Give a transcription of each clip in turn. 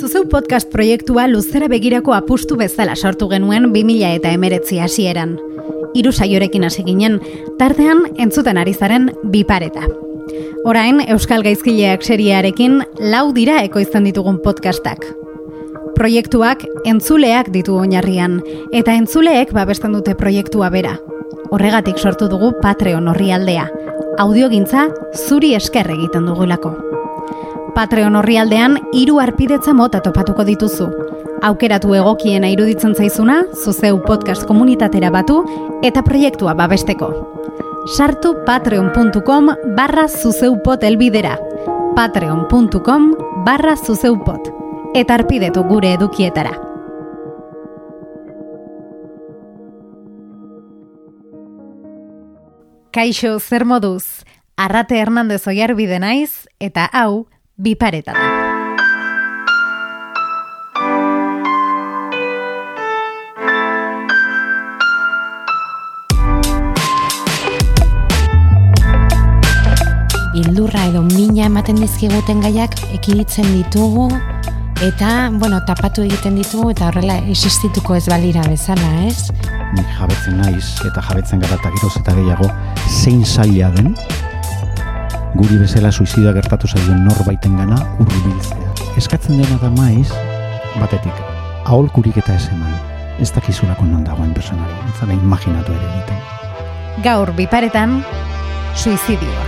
Zuzeu podcast proiektua luzera begirako apustu bezala sortu genuen 2000 eta emeretzi hasieran. Hiru saiorekin hasi ginen, tartean entzuten ari zaren bipareta. Orain, Euskal Gaizkileak seriearekin lau dira ekoizten ditugun podcastak. Proiektuak entzuleak ditu oinarrian, eta entzuleek babesten dute proiektua bera. Horregatik sortu dugu Patreon horri aldea. Audiogintza zuri esker egiten dugulako. Patreon orrialdean hiru arpidetza mota topatuko dituzu. Aukeratu egokiena iruditzen zaizuna, zuzeu podcast komunitatera batu eta proiektua babesteko. Sartu patreon.com barra zuzeupot elbidera. patreon.com barra zuzeupot. Eta arpidetu gure edukietara. Kaixo, zer moduz? Arrate Hernandez oiarbide naiz, eta hau, bipareta da. Ildurra edo mina ematen dizkiguten gaiak ekiditzen ditugu eta, bueno, tapatu egiten ditugu eta horrela existituko ez balira bezala, ez? Nik jabetzen naiz eta jabetzen gara eta eta gehiago zein zaila den guri bezala suizida gertatu zaioen norbaiten gana urrubiltzea. Eskatzen dena da maiz, batetik, aholkurik eta ez eman. Ez dakizulako non dagoen personari, ez da imaginatu ere egiten. Gaur biparetan, suizidioa.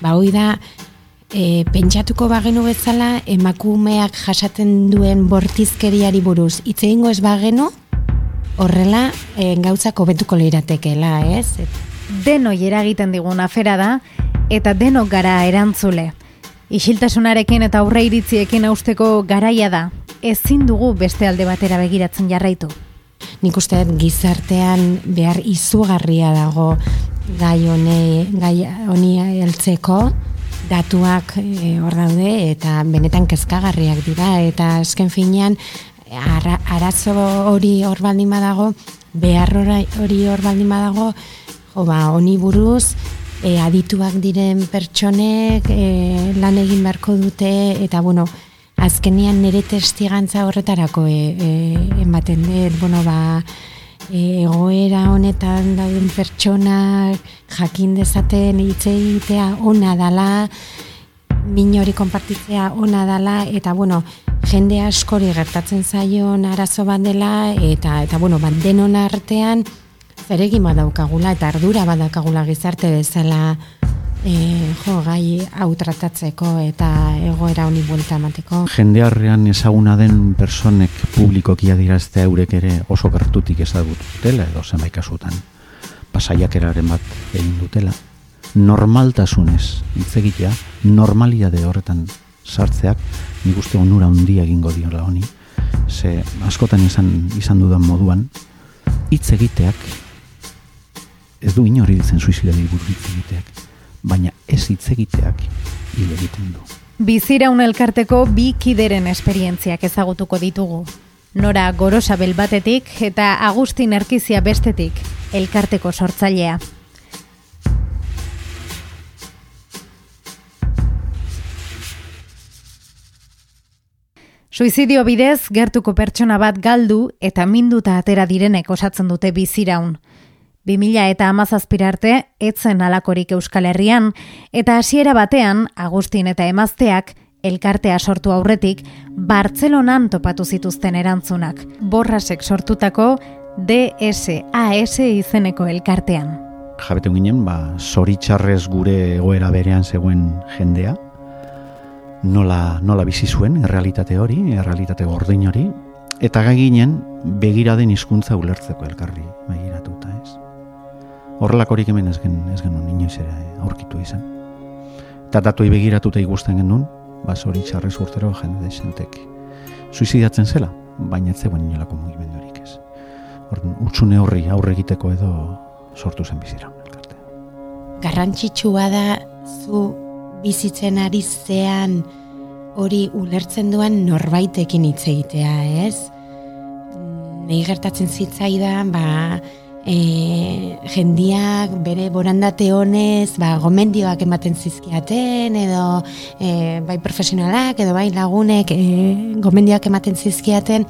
Ba, hoi da, e, pentsatuko bagenu bezala emakumeak jasaten duen bortizkeriari buruz hitz egingo ez bagenu horrela e, gauzak hobetuko leiratekeela, ez? Deno eragiten digun afera da eta denok gara erantzule. Isiltasunarekin eta aurre iritziekin austeko garaia da. Ezin dugu beste alde batera begiratzen jarraitu. Nik uste gizartean behar izugarria dago gai honi gai honi heltzeko datuak e, hor daude eta benetan kezkagarriak dira. Eta azken finean arazo hori hor baldin badago behar hori hor baldin badago jo ba honi buruz e, adituak diren pertsonek e, lan egin beharko dute eta bueno azkenian nire testigantza horretarako e, e, ematen dut. Bueno ba egoera honetan dauden pertsonak jakin dezaten hitz egitea ona dala, min hori konpartitzea ona dala eta bueno, jende askori gertatzen zaion arazo bat dela eta eta bueno, bat denon artean zeregin badaukagula eta ardura badakagula gizarte bezala e, jo, gai hau tratatzeko eta egoera honi buelta emateko. Jendearrean ezaguna den personek publikoki adiraztea eurek ere oso gertutik ezagut dutela edo zenbait kasutan. Pasaiak eraren bat egin dutela. Normaltasunez, hitz egitea, de horretan sartzeak, nik uste onura handia egingo diola honi. Ze askotan izan, izan dudan moduan, hitz egiteak, ez du inori ditzen suizidari buruz egiteak baina ez hitz egiteak hil egiten du. Biziraun elkarteko bi kideren esperientziak ezagutuko ditugu. Nora gorosa batetik eta Agustin Erkizia bestetik elkarteko sortzailea. Suizidio bidez gertuko pertsona bat galdu eta minduta atera direnek osatzen dute biziraun. 2000 eta amazazpirarte etzen alakorik Euskal Herrian, eta hasiera batean, Agustin eta emazteak, elkartea sortu aurretik, Bartzelonan topatu zituzten erantzunak, borrasek sortutako DSAS izeneko elkartean. Jabetu ginen, ba, zoritxarrez gure egoera berean zegoen jendea, nola, nola bizi zuen, errealitate hori, errealitate gordin hori, eta gai ginen, begiraden hizkuntza ulertzeko elkarri, begiratuta, ez? Horrelakorik hemen ez gen ez genuen inoiz ere aurkitu izan. Eta datoi begiratuta ikusten genuen, ba hori txarrez urtero jende desentek suizidatzen zela, baina ez zegoen inolako mugimendurik ez. Orduan, utxune horri aurre egiteko edo sortu zen bizira. Elkarte. Garrantzitsua da zu bizitzen ari zean hori ulertzen duan norbaitekin hitz egitea, ez? Nei gertatzen zitzaidan, ba, e, jendiak bere borandate honez, ba, gomendioak ematen zizkiaten, edo e, bai profesionalak, edo bai lagunek e, gomendioak ematen zizkiaten,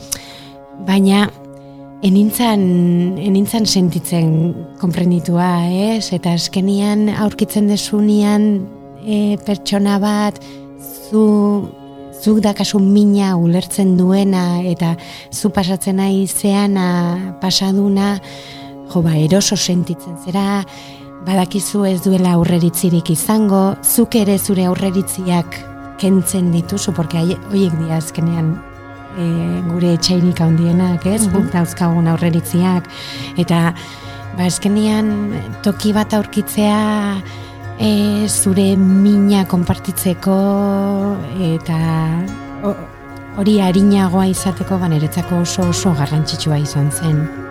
baina enintzan, enintzan sentitzen konprenditua, ez? Eta eskenian aurkitzen desunian e, pertsona bat, zu zuk dakasu mina ulertzen duena eta zu pasatzen nahi zeana pasaduna, jo ba, eroso sentitzen zera, badakizu ez duela aurreritzirik izango, zuk ere zure aurreritziak kentzen dituzu, porque horiek dira azkenean e, gure etxainik handienak, ez? Mm -hmm. dauzkagun aurreritziak, eta ba, azkenean toki bat aurkitzea e, zure mina konpartitzeko eta hori harinagoa izateko baneretzako oso oso garrantzitsua izan zen.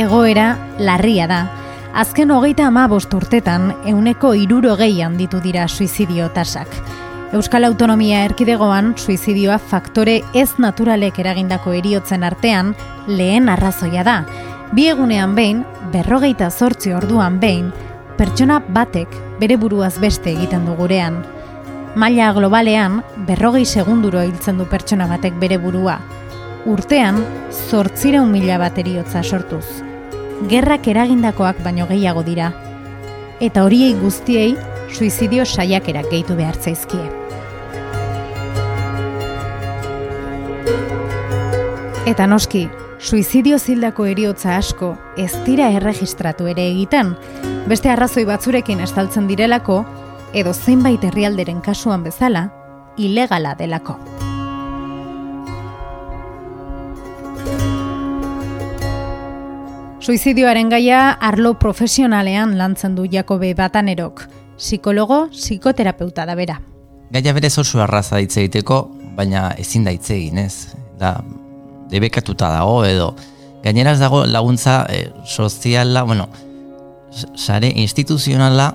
Egoera larria da. Azken hogeita ama urtetan, euneko iruro gehian ditu dira suizidio tasak. Euskal Autonomia erkidegoan, suizidioa faktore ez naturalek eragindako eriotzen artean, lehen arrazoia da. Bi egunean behin, berrogeita zortzi orduan behin, pertsona batek bere buruaz beste egiten du gurean. Maila globalean, berrogei segunduro hiltzen du pertsona batek bere burua. Urtean, zortzira mila bat eriotza sortuz gerrak eragindakoak baino gehiago dira. Eta horiei guztiei suizidio saiakerak gehitu behar zaizkie. Eta noski, suizidio zildako eriotza asko ez dira erregistratu ere egiten, beste arrazoi batzurekin estaltzen direlako, edo zeinbait herrialderen kasuan bezala, ilegala delako. Suizidioaren gaia arlo profesionalean lantzen du Jakobe Batanerok, psikologo, psikoterapeuta da bera. Gaia berez oso arraza hitz egiteko, baina ezin da egin, ez? Da, debekatuta dago edo gaineraz dago laguntza e, soziala, bueno, sare instituzionala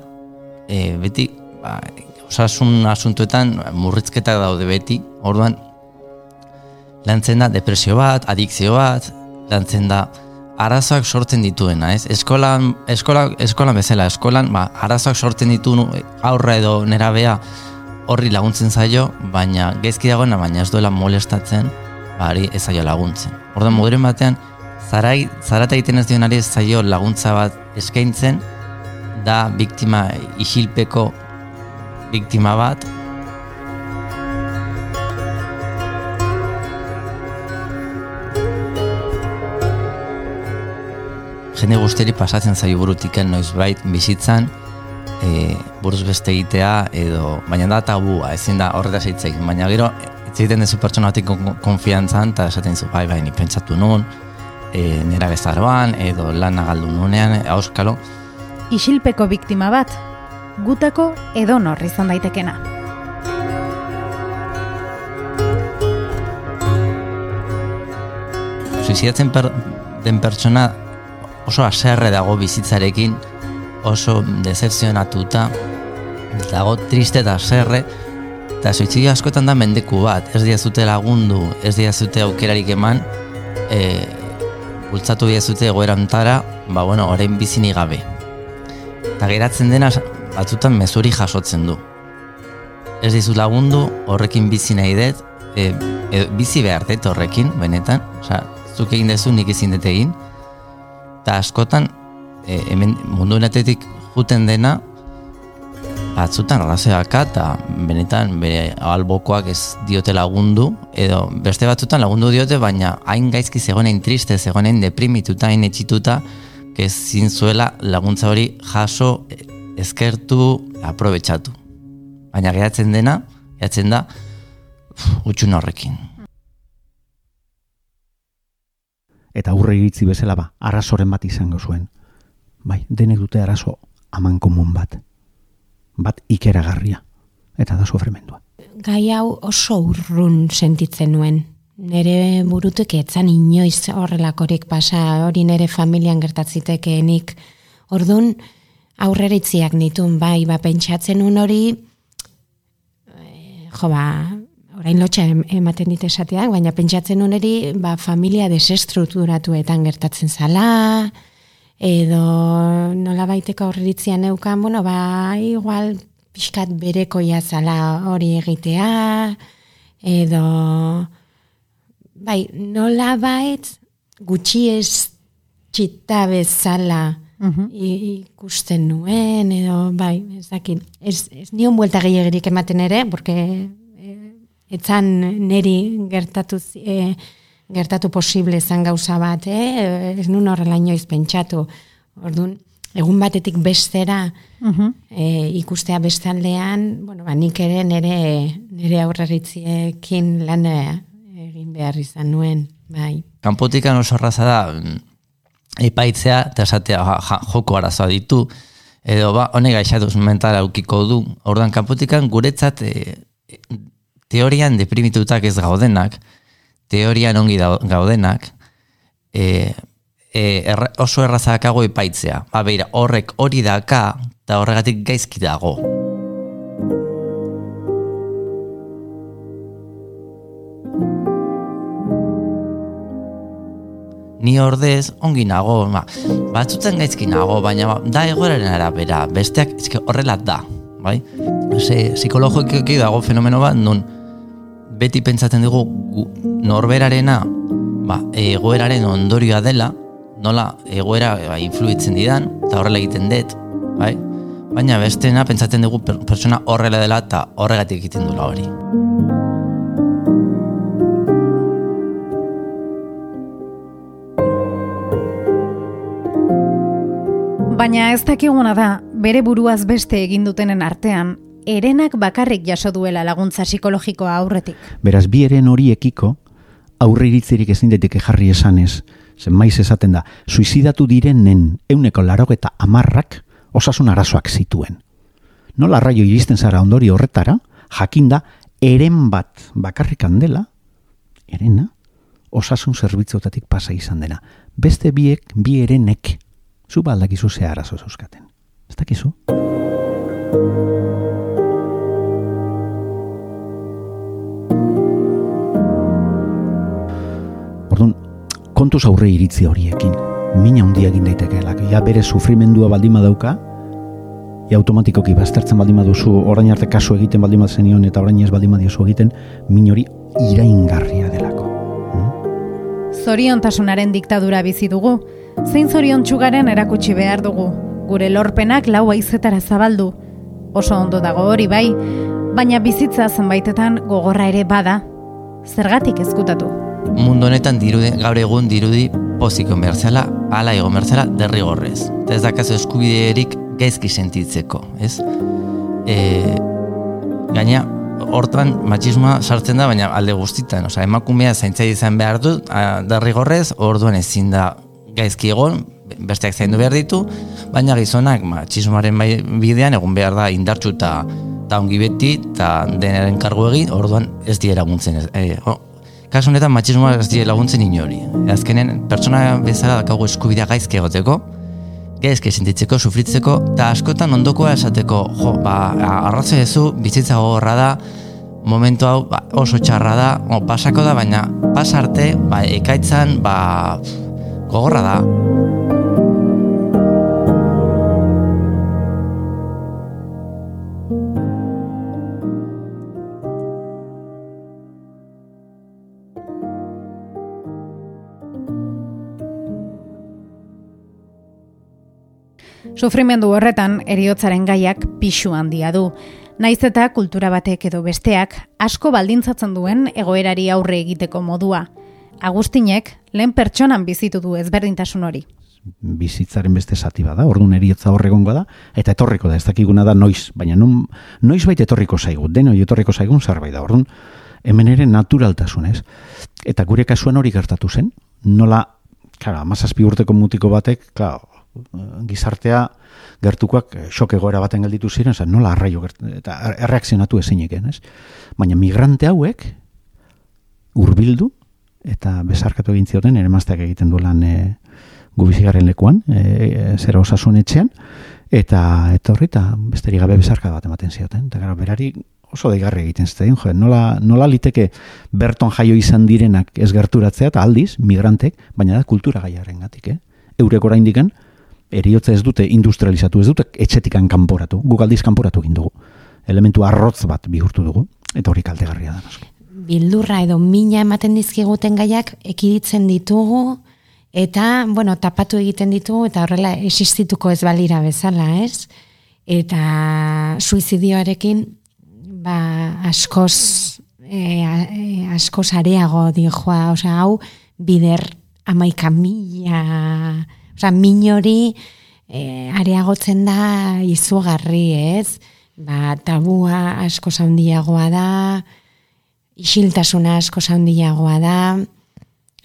e, beti ba, osasun asuntuetan murrizketak daude beti, orduan lantzen da depresio bat, adikzio bat, lantzen da arazoak sortzen dituena, ez? Eskolan, eskola, eskola bezala, eskolan, ba, arazoak sortzen ditu aurra edo nerabea horri laguntzen zaio, baina gezki dagoena, baina ez duela molestatzen, ba, ez zaio laguntzen. Orda, moduren batean, zarai, zarata egiten ez dionari ez zaio laguntza bat eskaintzen, da biktima isilpeko biktima bat, jende guztiari pasatzen zaio burutiken noizbait bizitzan e, buruz beste egitea edo baina da tabua ezin da horretaz hitz baina gero hitz egiten dezu pertsona batik konfiantzan eta esaten zu bai bai ni pentsatu nun e, nera bezaroan edo lan nagaldu nunean auskalo. Isilpeko biktima bat gutako edo nor izan daitekena. Suizidatzen per, den pertsona oso aserre dago bizitzarekin, oso decepzionatuta, dago triste eta aserre, eta suizidio askotan da mendeku bat, ez diazute lagundu, ez diazute aukerarik eman, e, bultzatu diazute egoerantara, ba bueno, orain bizini gabe. Eta geratzen dena batzutan mezuri jasotzen du. Ez dizu lagundu, horrekin bizi nahi dut, e, e, bizi behar dut horrekin, benetan, oza, zuk egin dezu nik ezin dut egin, eta askotan e, hemen mundu netetik juten dena batzutan arrazoaka eta benetan bere albokoak ez diote lagundu edo beste batzutan lagundu diote baina hain gaizki zegoen triste zegoen deprimituta hain etxituta ez zuela laguntza hori jaso eskertu aprobetsatu baina geratzen dena geratzen da utxun horrekin eta aurre iritzi bezala ba, arazoren bat izango zuen. Bai, denek dute arazo aman komun bat. Bat ikeragarria. Eta da sofrimendua. Gai hau oso urrun sentitzen nuen. Nere burutuk etzan inoiz horrelakorik pasa, hori nere familian gertatzitekeenik. Orduan, aurreritziak nitun, bai, ba, pentsatzen un hori, eh, jo, ba, orain lotxa em- ematen dit esateak, baina pentsatzen un hori, ba, familia desestrukturatuetan gertatzen zala, edo nola baiteko aurreritzian neukan, bueno, ba, igual pixkat berekoia zala hori egitea, edo, bai, nola bait, gutxi ez txita bezala i- ikusten nuen, edo, bai, ez dakit, ez, ez nion buelta gehiagirik ematen ere, porque etzan neri gertatu, eh, gertatu posible zan gauza bat, eh? ez nun horrela inoiz pentsatu. Orduan, egun batetik bestera eh, ikustea bestaldean, bueno, ba, nik ere nere, nere aurreritziekin lan eh, egin behar izan nuen, bai. Kanpotikan oso arraza da mm, epaitzea eta esatea ja, ja, joko arazoa ditu edo ba, honek gaixatuz mentala aukiko du. Ordan kanpotikan guretzat e, e, teorian deprimitutak ez gaudenak, teorian ongi gaudenak, e, e, erra, oso erraza dakago epaitzea. Ba, beira, horrek hori daka eta horregatik gaizki dago. Ni ordez ongi nago, ba, batzutzen gaizki nago, baina ba, da egoeraren arabera, besteak eske horrela da, bai? Ze, psikologikoki dago fenomeno bat, nun beti pentsatzen dugu gu, norberarena ba, egoeraren ondorioa dela, nola egoera ba, influitzen didan, eta horrela egiten dut, bai? Baina bestena pentsatzen dugu per, pertsona horrela dela eta horregatik egiten dula hori. Baina ez dakiguna da, bere buruaz beste egin dutenen artean, erenak bakarrik jaso duela laguntza psikologikoa aurretik. Beraz, bi eren horiekiko, aurre iritzirik ezin daiteke jarri esanez, zen maiz esaten da, suizidatu direnen euneko larok eta amarrak osasun arazoak zituen. Nola raio iristen zara ondori horretara, jakinda, eren bat bakarrik handela, erena, osasun zerbitzuetatik pasa izan dena. Beste biek, bi erenek, zu baldakizu ze arazo zeuzkaten. Ez dakizu? Orduan, kontuz aurre iritzi horiekin. Mina handia egin daitekeela. Ja bere sufrimendua baldin badauka, ja automatikoki baztertzen baldin baduzu, orain arte kasu egiten baldin baduzenion eta orain ez baldin badiozu egiten, min hori iraingarria delako. Zoriontasunaren diktadura bizi dugu, zein zorion txugaren erakutsi behar dugu, gure lorpenak lau aizetara zabaldu. Oso ondo dago hori bai, baina bizitza zenbaitetan gogorra ere bada. Zergatik ezkutatu. Mundu honetan dirudi, gaur egun dirudi pozik egon behar zela, ala egon behar zela derrigorrez. Ez dakazu eskubiderik gaizki sentitzeko, ez? E, gaina, hortan matxismoa sartzen da, baina alde guztitan, osea, emakumea zaintzai izan behar du, derrigorrez, orduan ezin da gaizki egon, besteak zaindu behar ditu, baina gizonak matxismoaren bai- bidean egun behar da indartxu eta ongi beti, eta denaren kargu egin, orduan ez die laguntzen. ez- E, kasu honetan matxismoa ez die laguntzen inori. Azkenen, pertsona bezala dakagu eskubidea gaizki egoteko, gaizki sentitzeko, sufritzeko, eta askotan ondokoa esateko, jo, ba, arrazoi ezu, bizitza gogorra da, momentu hau ba, oso txarra da, o, pasako da, baina pasarte, ba, ekaitzan, ba, gogorra da. Sufrimendu horretan eriotzaren gaiak pixu handia du. Naiz eta kultura batek edo besteak asko baldintzatzen duen egoerari aurre egiteko modua. Agustinek lehen pertsonan bizitu du ezberdintasun hori. bizitzaren beste zati bada, orduan eriotza horregongo da, eta etorriko da, ez dakiguna da noiz, baina nun, noiz bait etorriko zaigu, denoi etorriko zaigun zerbait da, orduan, hemen ere naturaltasunez. Eta gure kasuan hori gertatu zen, nola, klara, amazazpi urteko mutiko batek, klar, gizartea gertukoak eh, shock egoera baten gelditu ziren, zen, nola arraio eta erreakzionatu ezineken, ez? Baina migrante hauek hurbildu eta bezarkatu egin zioten, ere mazteak egiten du lan e, gu bizigaren lekuan, e, zera osasun etxean, Eta horri eta besterik gabe bezarka bat ematen zioten. Eta gara, berari oso deigarri egiten zuten, jo, nola, nola liteke berton jaio izan direnak ez gerturatzea, eta aldiz, migrantek, baina da kultura gaiaren gatik, eh? Eurek oraindikan, eriotza ez dute industrializatu, ez dute etxetikan kanporatu, guk aldiz kanporatu egin dugu. Elementu arrotz bat bihurtu dugu, eta hori kaltegarria da. Noski. Bildurra edo mina ematen dizkiguten gaiak ekiditzen ditugu, eta, bueno, tapatu egiten ditugu, eta horrela existituko ez balira bezala, ez? Eta suizidioarekin ba, askoz e, e, askoz areago dijoa, osea, hau bider amaika mila, osea, minori e, areagotzen da izugarri, ez? Ba, tabua asko handiagoa da, isiltasuna asko handiagoa da,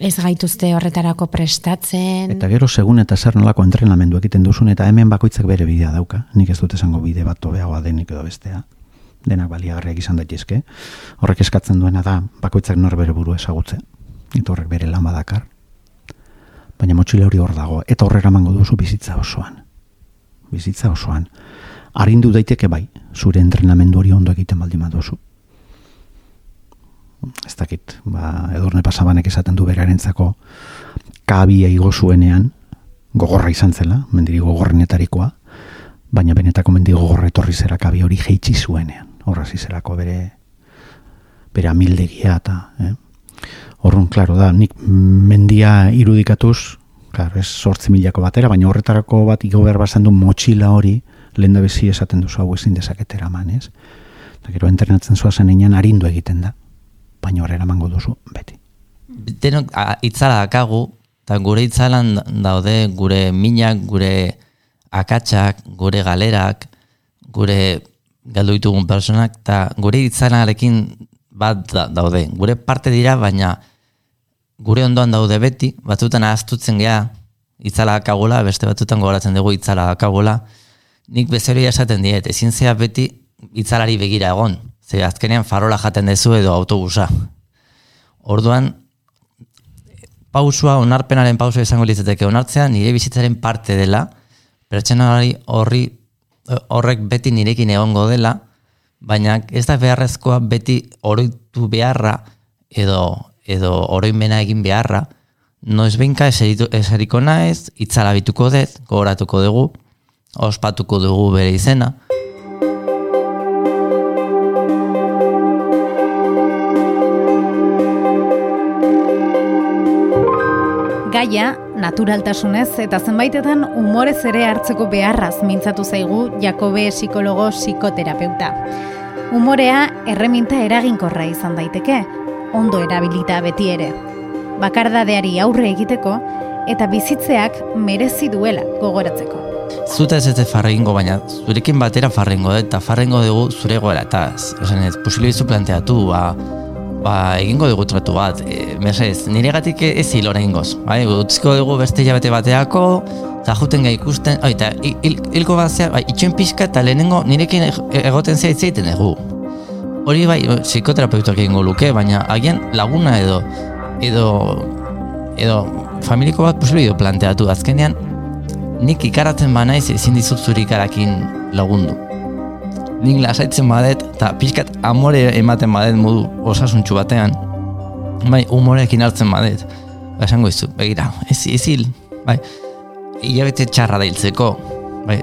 ez gaituzte horretarako prestatzen. Eta gero segun eta zer nolako entrenamendu egiten duzun, eta hemen bakoitzak bere bidea dauka. Nik ez dut esango bide bat tobeagoa denik edo bestea denak baliagarriak izan daitezke. Horrek eskatzen duena da bakoitzak nor bere buru ezagutze. Eta horrek bere lan badakar. Baina motxile hori hor dago eta horrera mango duzu bizitza osoan. Bizitza osoan. Arindu daiteke bai, zure entrenamendu hori ondo egiten baldin baduzu. Ez dakit, ba, edurne pasabanek esaten du berarentzako kabia igo zuenean, gogorra izan zela, mendiri gogorrenetarikoa, baina benetako mendi gogorra etorri zera kabi hori jeitsi zuenean horra zizerako bere bere amildegia eta eh? Horren, klaro da, nik mendia irudikatuz klaro, ez sortzi milako batera, baina horretarako bat igo behar bazan du motxila hori lehen da bezi esaten duzu hau ezin dezaketera man, ez? Eta gero entrenatzen zua zen einan arindu egiten da, baina horrela mango duzu, beti. Denok itzala dakagu, eta gure itzalan daude gure minak, gure akatsak, gure galerak, gure galdu ditugun personak, eta gure itzanarekin bat daude. Gure parte dira, baina gure ondoan daude beti, batzutan ahaztutzen gea itzala akagula, beste batzutan gogoratzen dugu itzala akagula. Nik bezero esaten diet, ezin zea beti itzalari begira egon. Ze azkenean farola jaten dezu edo autobusa. Orduan, pausua, onarpenaren pausua izango litzateke onartzea, nire bizitzaren parte dela, pertsonalari horri horrek beti nirekin egongo dela, baina ez da beharrezkoa beti oroitu beharra edo edo oroimena egin beharra, no ez benka eseriko naiz, itzala bituko dut, gogoratuko dugu, ospatuko dugu bere izena, gaia naturaltasunez eta zenbaitetan umorez ere hartzeko beharraz mintzatu zaigu Jakobe psikologo psikoterapeuta. Umorea erreminta eraginkorra izan daiteke, ondo erabilita beti ere. Bakardadeari aurre egiteko eta bizitzeak merezi duela gogoratzeko. Zuta ez ez farrengo, baina zurekin batera farrengo, eta farrengo dugu zure goera, eta ez, posibilizu planteatu, ba, ba, egingo dugu tratu bat, e, mesez, nire gatik ez hil goz, bai, utziko dugu beste jabete bateako, eta juten gai ikusten, oi, eta hilko bat zea, bai, itxen pixka eta lehenengo nirekin egoten zea itzeiten dugu. Hori bai, psikoterapeutak egingo luke, baina agian laguna edo, edo, edo, familiko bat posibilio planteatu, azkenean, nik ikaratzen banaiz ezin dizut zuri ikarakin lagundu. Nik lasaitzen badet, eta pixkat amore ematen badet modu osasuntxu batean, bai, humorekin hartzen badet, ba, esango izu, begira, ez, ez hil, bai, hilabete txarra da hiltzeko, bai,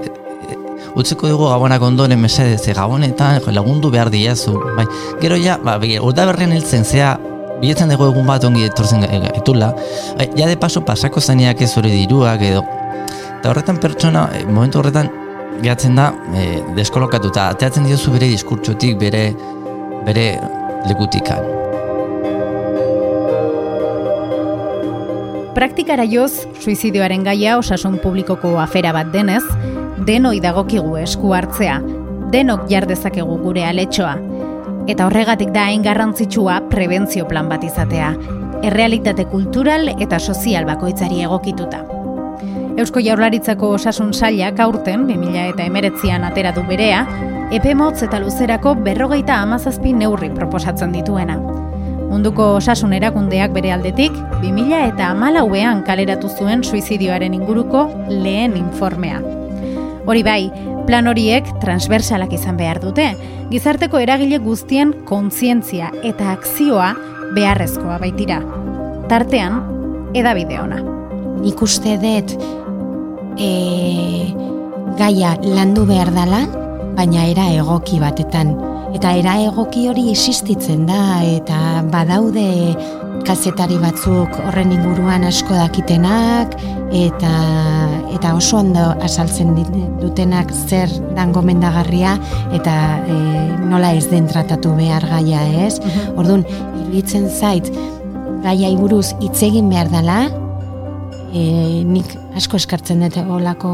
utzeko dugu gabonak ondoren mesedez, e, gabonetan lagundu behar diazu, bai, gero ja, ba, begira, urda hiltzen, zea, biletzen dugu egun bat ongi etortzen etula, bai, ja de paso pasako zeniak ez hori diruak edo, eta horretan pertsona, eh, momentu horretan, gehatzen da e, deskolokatuta. Ateatzen diozu bere diskurtsotik bere bere lekutikan Praktikara joz, suizidioaren gaia osasun publikoko afera bat denez, denoi dagokigu esku hartzea, denok jardezakegu gure aletxoa. Eta horregatik da hain garrantzitsua prebentzio plan bat izatea, errealitate kultural eta sozial bakoitzari egokituta. Eusko Jaurlaritzako osasun sailak aurten 2000 eta emeretzian ateratu berea, epe motz eta luzerako berrogeita amazazpi neurri proposatzen dituena. Munduko osasun erakundeak bere aldetik, 2000 eta amalauean kaleratu zuen suizidioaren inguruko lehen informea. Hori bai, plan horiek transversalak izan behar dute, gizarteko eragile guztien kontzientzia eta akzioa beharrezkoa baitira. Tartean, edabide ona. Nik uste dut e, gaia landu behar dala, baina era egoki batetan. Eta era egoki hori existitzen da, eta badaude kazetari batzuk horren inguruan asko dakitenak, eta, eta oso ondo asaltzen dutenak zer dan gomendagarria, eta e, nola ez den tratatu behar gaia ez. Mhm. Orduan, iruditzen zait, gaia iburuz hitz egin behar dela, e, nik asko eskartzen dut olako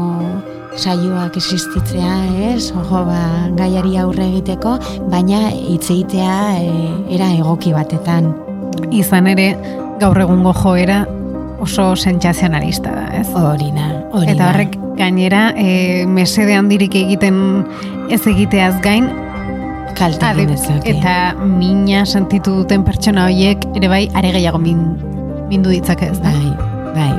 saioak existitzea, ez? Ojo, ba, gaiari aurre egiteko, baina hitz egitea e, era egoki batetan. Izan ere, gaur egungo joera oso sentsazionalista da, ez? Hori da, hori Eta horrek gainera, e, mesede handirik egiten ez egiteaz gain, kalte Eta mina sentitu duten pertsona horiek ere bai, are gehiago min, mindu ditzake ez da? Bai, bai.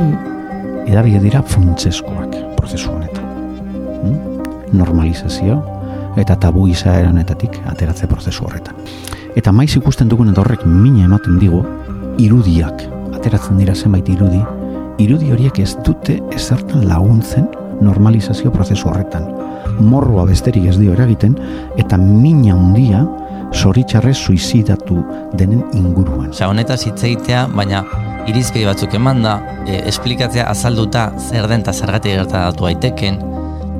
Mm. Edabide dira funtzeskoak prozesu honetan. Mm? Normalizazio eta tabu honetatik ateratze prozesu horretan. Eta maiz ikusten dugun eta horrek mina ematen digu, irudiak, ateratzen dira zenbait irudi, irudi horiek ez dute ezertan laguntzen normalizazio prozesu horretan. Morroa besterik ez dio eragiten, eta mina handia zoritxarrez suizidatu denen inguruan. Osa, honetaz hitz egitea, baina irizpide batzuk eman da, e, esplikatzea azalduta zer den eta zergatik gertatu daiteken,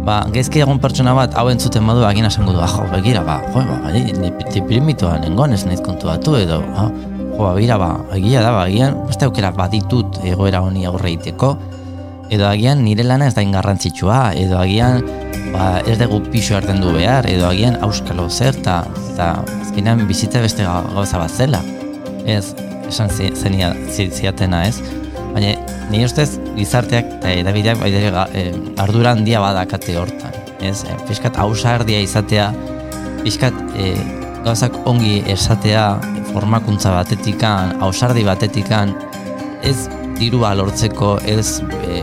ba, gezki egon pertsona bat, hau entzuten badu, agin esango du, ah, jo, begira, ba, jo, ba, ba, tipirimitua nengon ez nahiz kontu batu, edo, ah, jo, ba, begira, ba, egia da, ba, egian, beste aukera baditut egoera honi aurre egiteko, edo agian nire lana ez da ingarrantzitsua, edo agian ba, ez dugu pixo hartzen du behar, edo agian auskalo zer, eta azkenean bizitza beste gauza bat zela. Ez, esan ziatena ez. Baina, ni ustez gizarteak eta edabideak bai e, ardura handia badakate hortan. Ez, e, pixkat hausardia izatea, pixkat e, gauzak ongi esatea, formakuntza batetikan, hausardi batetikan, ez dirua lortzeko, ez e,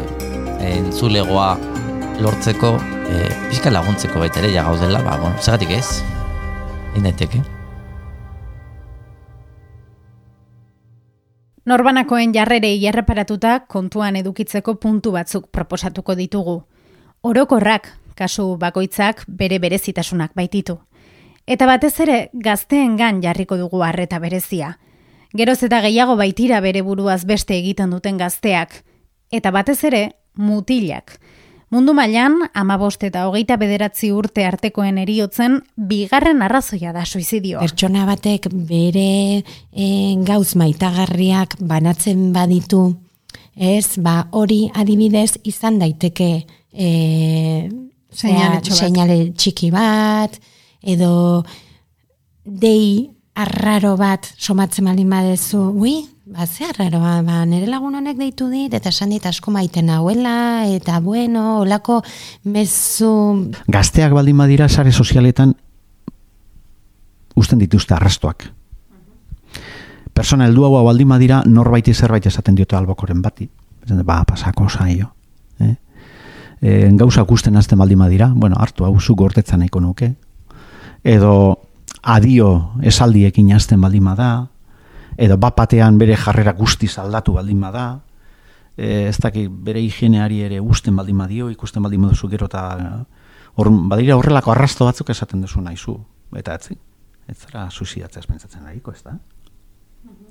entzulegoa lortzeko, e, pixka laguntzeko baita ere ja gaudela, ba, bueno, zagatik ez? Indaiteke. Norbanakoen jarrerei erreparatuta kontuan edukitzeko puntu batzuk proposatuko ditugu. Orokorrak, kasu bakoitzak bere berezitasunak baititu. Eta batez ere gazteengan jarriko dugu harreta berezia. Geroz eta gehiago baitira bere buruaz beste egiten duten gazteak. Eta batez ere mutilak. Mundu mailan amabost eta hogeita bederatzi urte artekoen eriotzen, bigarren arrazoia da suizidioa. Pertsona batek bere e, gauz maitagarriak banatzen baditu, ez, ba, hori adibidez izan daiteke e, seinale txiki bat, edo dei arraro bat somatzen malin badezu, ui, Ba, ze arraro, ba, ba, nire lagun honek deitu dit, eta esan dit asko maiten nahuela, eta bueno, olako mezu... Gazteak baldin badira, sare sozialetan, usten dituzte arrastoak. Persona heldu hau baldin badira, norbaiti zerbait esaten diote albokoren bati. Ba, pasako zaio. Eh? E, gauza gusten azten baldin badira, bueno, hartu hau zu gortetzan nahiko nuke. Edo adio esaldiekin azten baldin bada, edo bapatean bere jarrera guztiz aldatu baldin bada, e, ez dakit bere higieneari ere usten baldin badio, ikusten baldin baduzu gero eta hor, badira horrelako arrasto batzuk esaten duzu nahizu, eta etzi, ez zara suizidatzea espentsatzen nahiko, ez da?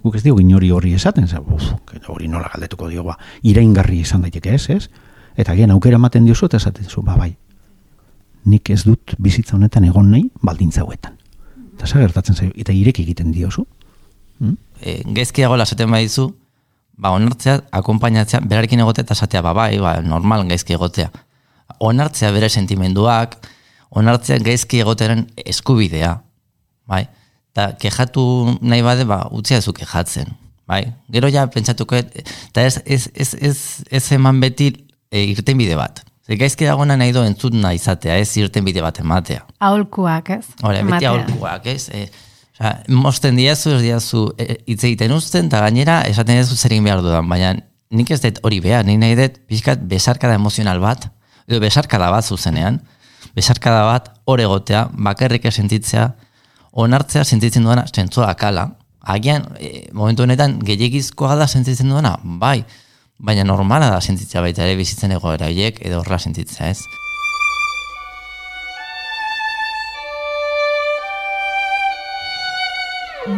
Guk ez diogu inori hori esaten, ze, uf, hori nola galdetuko diogu, iraingarri izan daiteke ez, ez? Eta gian aukera ematen diozu eta esaten zu, ba bai, nik ez dut bizitza honetan egon nahi baldintza hauetan. Eta zagertatzen zaio, eta irek egiten diozu. Hmm? e, gezkiago lasaten badizu, ba, onartzea, akompainatzea, berarekin egotea eta esatea, ba, bai, ba, normal gaizki egotea. Onartzea bere sentimenduak, onartzea gaizki egotearen eskubidea, bai? Eta kejatu nahi bade, ba, utzia zu kejatzen, bai? Gero ja pentsatuko, eta ez, ez, ez, ez, ez eman beti e, irten bide bat. Zer gaizki dagoena nahi do entzut izatea, ez irten bide bat ematea. Aholkuak, ez? Hore, beti aholkuak, ez? E, Osa, mosten diazu, ez diazu e, hitz egiten uzten, eta gainera esaten diazu zerin behar dudan, baina nik ez dut hori behar, nik nahi dut pixkat besarkada emozional bat, edo besarkada bat zuzenean, besarkada bat hor egotea, bakarrik sentitzea, onartzea sentitzen duena zentzua akala. Agian, e, momentu honetan, gehiagizkoa da sentitzen duena, bai, baina normala da sentitzea baita ere bizitzen egoera horiek edo horra sentitzea ez.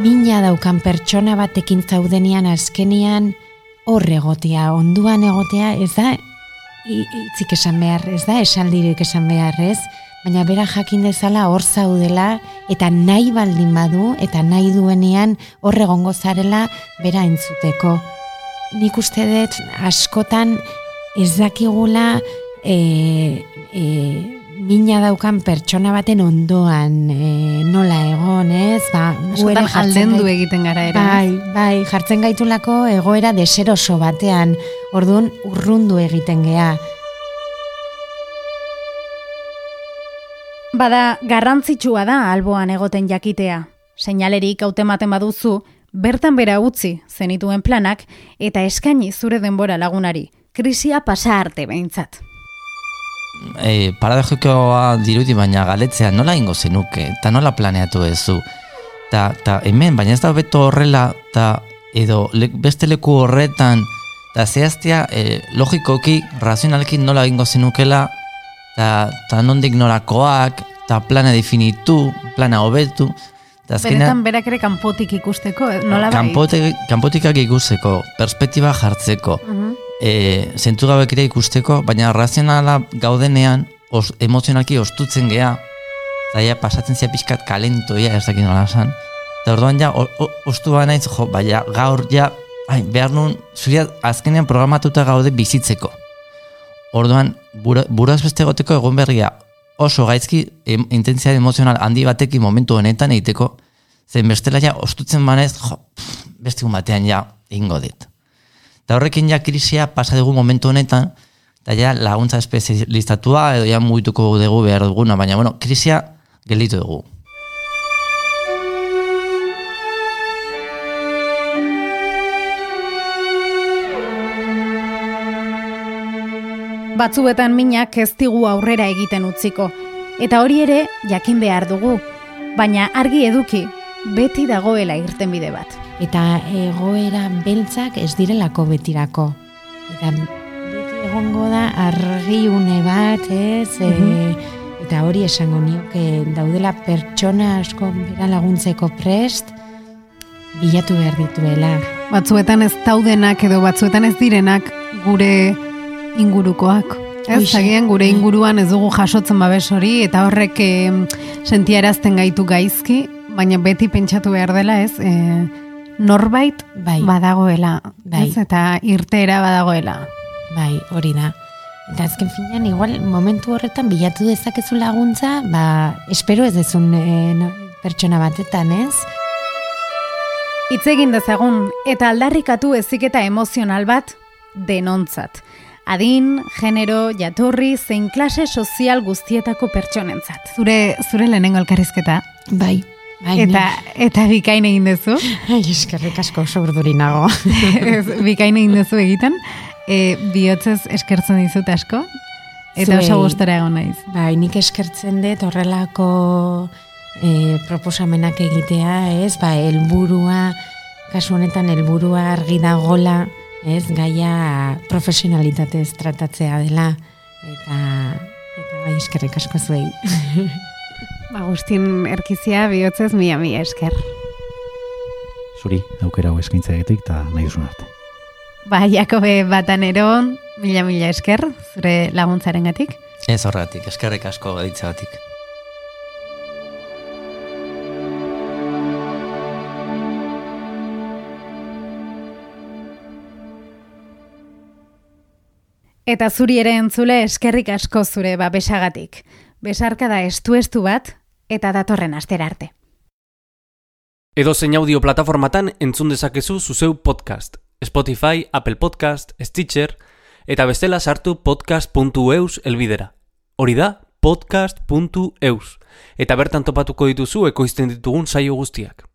Mina daukan pertsona batekin zaudenean azkenian hor egotea, onduan egotea, ez da hitzik esan behar, ez da esaldirik esan behar, ez? Baina bera jakin dezala hor zaudela eta nahi baldin badu eta nahi duenean hor egongo zarela bera entzuteko. Nik uste dut askotan ez dakigula e, e, mina daukan pertsona baten ondoan e, nola egon, ez? Ba, Askotan aldendu egiten gara ere. Bai, bai, jartzen gaitulako egoera deseroso batean, orduan urrundu egiten gea. Bada, garrantzitsua da alboan egoten jakitea. Seinalerik hautematen baduzu, bertan bera utzi zenituen planak eta eskaini zure denbora lagunari. Krisia pasa arte behintzat e, paradojikoa dirudi baina galetzea nola ingo zenuke eta nola planeatu duzu ta, ta hemen baina ez da beto horrela ta edo beste leku horretan eta zehaztia e, logikoki razionalki nola ingo zenukela eta ta nondik norakoak eta plana definitu plana hobetu Benetan berak ere kanpotik ikusteko, eh, nola bai? Kanpotikak ikusteko, perspektiba jartzeko. Uh e, zentu ere ikusteko, baina razionala gaudenean os, emozionalki ostutzen gea, ja pasatzen zia pixkat kalentoia ez dakit nola esan, eta orduan ja ostu naiz, jo, baina gaur ja, ai, behar nun, zuria azkenean programatuta gaude bizitzeko. Orduan, bura, buraz beste goteko egon berria oso gaizki em, intentziat emozional handi batekin momentu honetan egiteko, zen bestela ja ostutzen banez, jo, beste batean ja ingo dit. Eta horrekin ja krisia pasa dugu momentu honetan, eta ja laguntza espezialistatua edo ja mugituko dugu behar duguna, baina bueno, krisia gelitu dugu. Batzuetan minak ez digu aurrera egiten utziko, eta hori ere jakin behar dugu, baina argi eduki, beti dagoela irten bide bat eta egoera beltzak ez direlako betirako. Eta beti egongo da argiune bat, ez? Mm eta hori esango nioke daudela pertsona asko bera laguntzeko prest bilatu behar dituela. Batzuetan ez daudenak edo batzuetan ez direnak gure ingurukoak. Ez, zagian gure bai. inguruan ez dugu jasotzen babes hori eta horrek e, sentiarazten gaitu gaizki, baina beti pentsatu behar dela ez, e, norbait bai. badagoela, bai. ez? eta irtera badagoela. Bai, hori da. Eta azken finean, igual, momentu horretan bilatu dezakezu laguntza, ba, espero ez dezun e, pertsona batetan, ez? Itz egin dezagun, eta aldarrikatu eziketa emozional bat, denontzat. Adin, genero, jatorri, zein klase sozial guztietako pertsonentzat. Zure, zure lehenengo elkarrizketa? Bai. Bai, eta, eta bikain egin duzu. Ai, eskerrik asko oso urduri nago. bikain egin duzu egiten. E, bihotzez eskertzen dizut asko. Eta oso gustora egon naiz. Bai, nik eskertzen dut horrelako e, proposamenak egitea, ez? Ba, elburua, kasu honetan elburua argi dagola, ez? Gaia profesionalitatez tratatzea dela. Eta, eta bai, eskerrik asko zuei. Agustin Erkizia bihotzez mia mia esker. Zuri, aukera hau eskaintza egitek eta nahi dusun arte. Ba, Jakobe Batanero, mila mila esker, zure laguntzaren gatik. Ez horretik, eskerrik asko gaditza Eta zuri ere entzule eskerrik asko zure babesagatik. Besarka da estu estu bat, eta datorren astera arte. Edo zein audio plataformatan entzun dezakezu zuzeu podcast. Spotify, Apple Podcast, Stitcher, eta bestela sartu podcast.eus elbidera. Hori da, podcast.eus. Eta bertan topatuko dituzu ekoizten ditugun saio guztiak.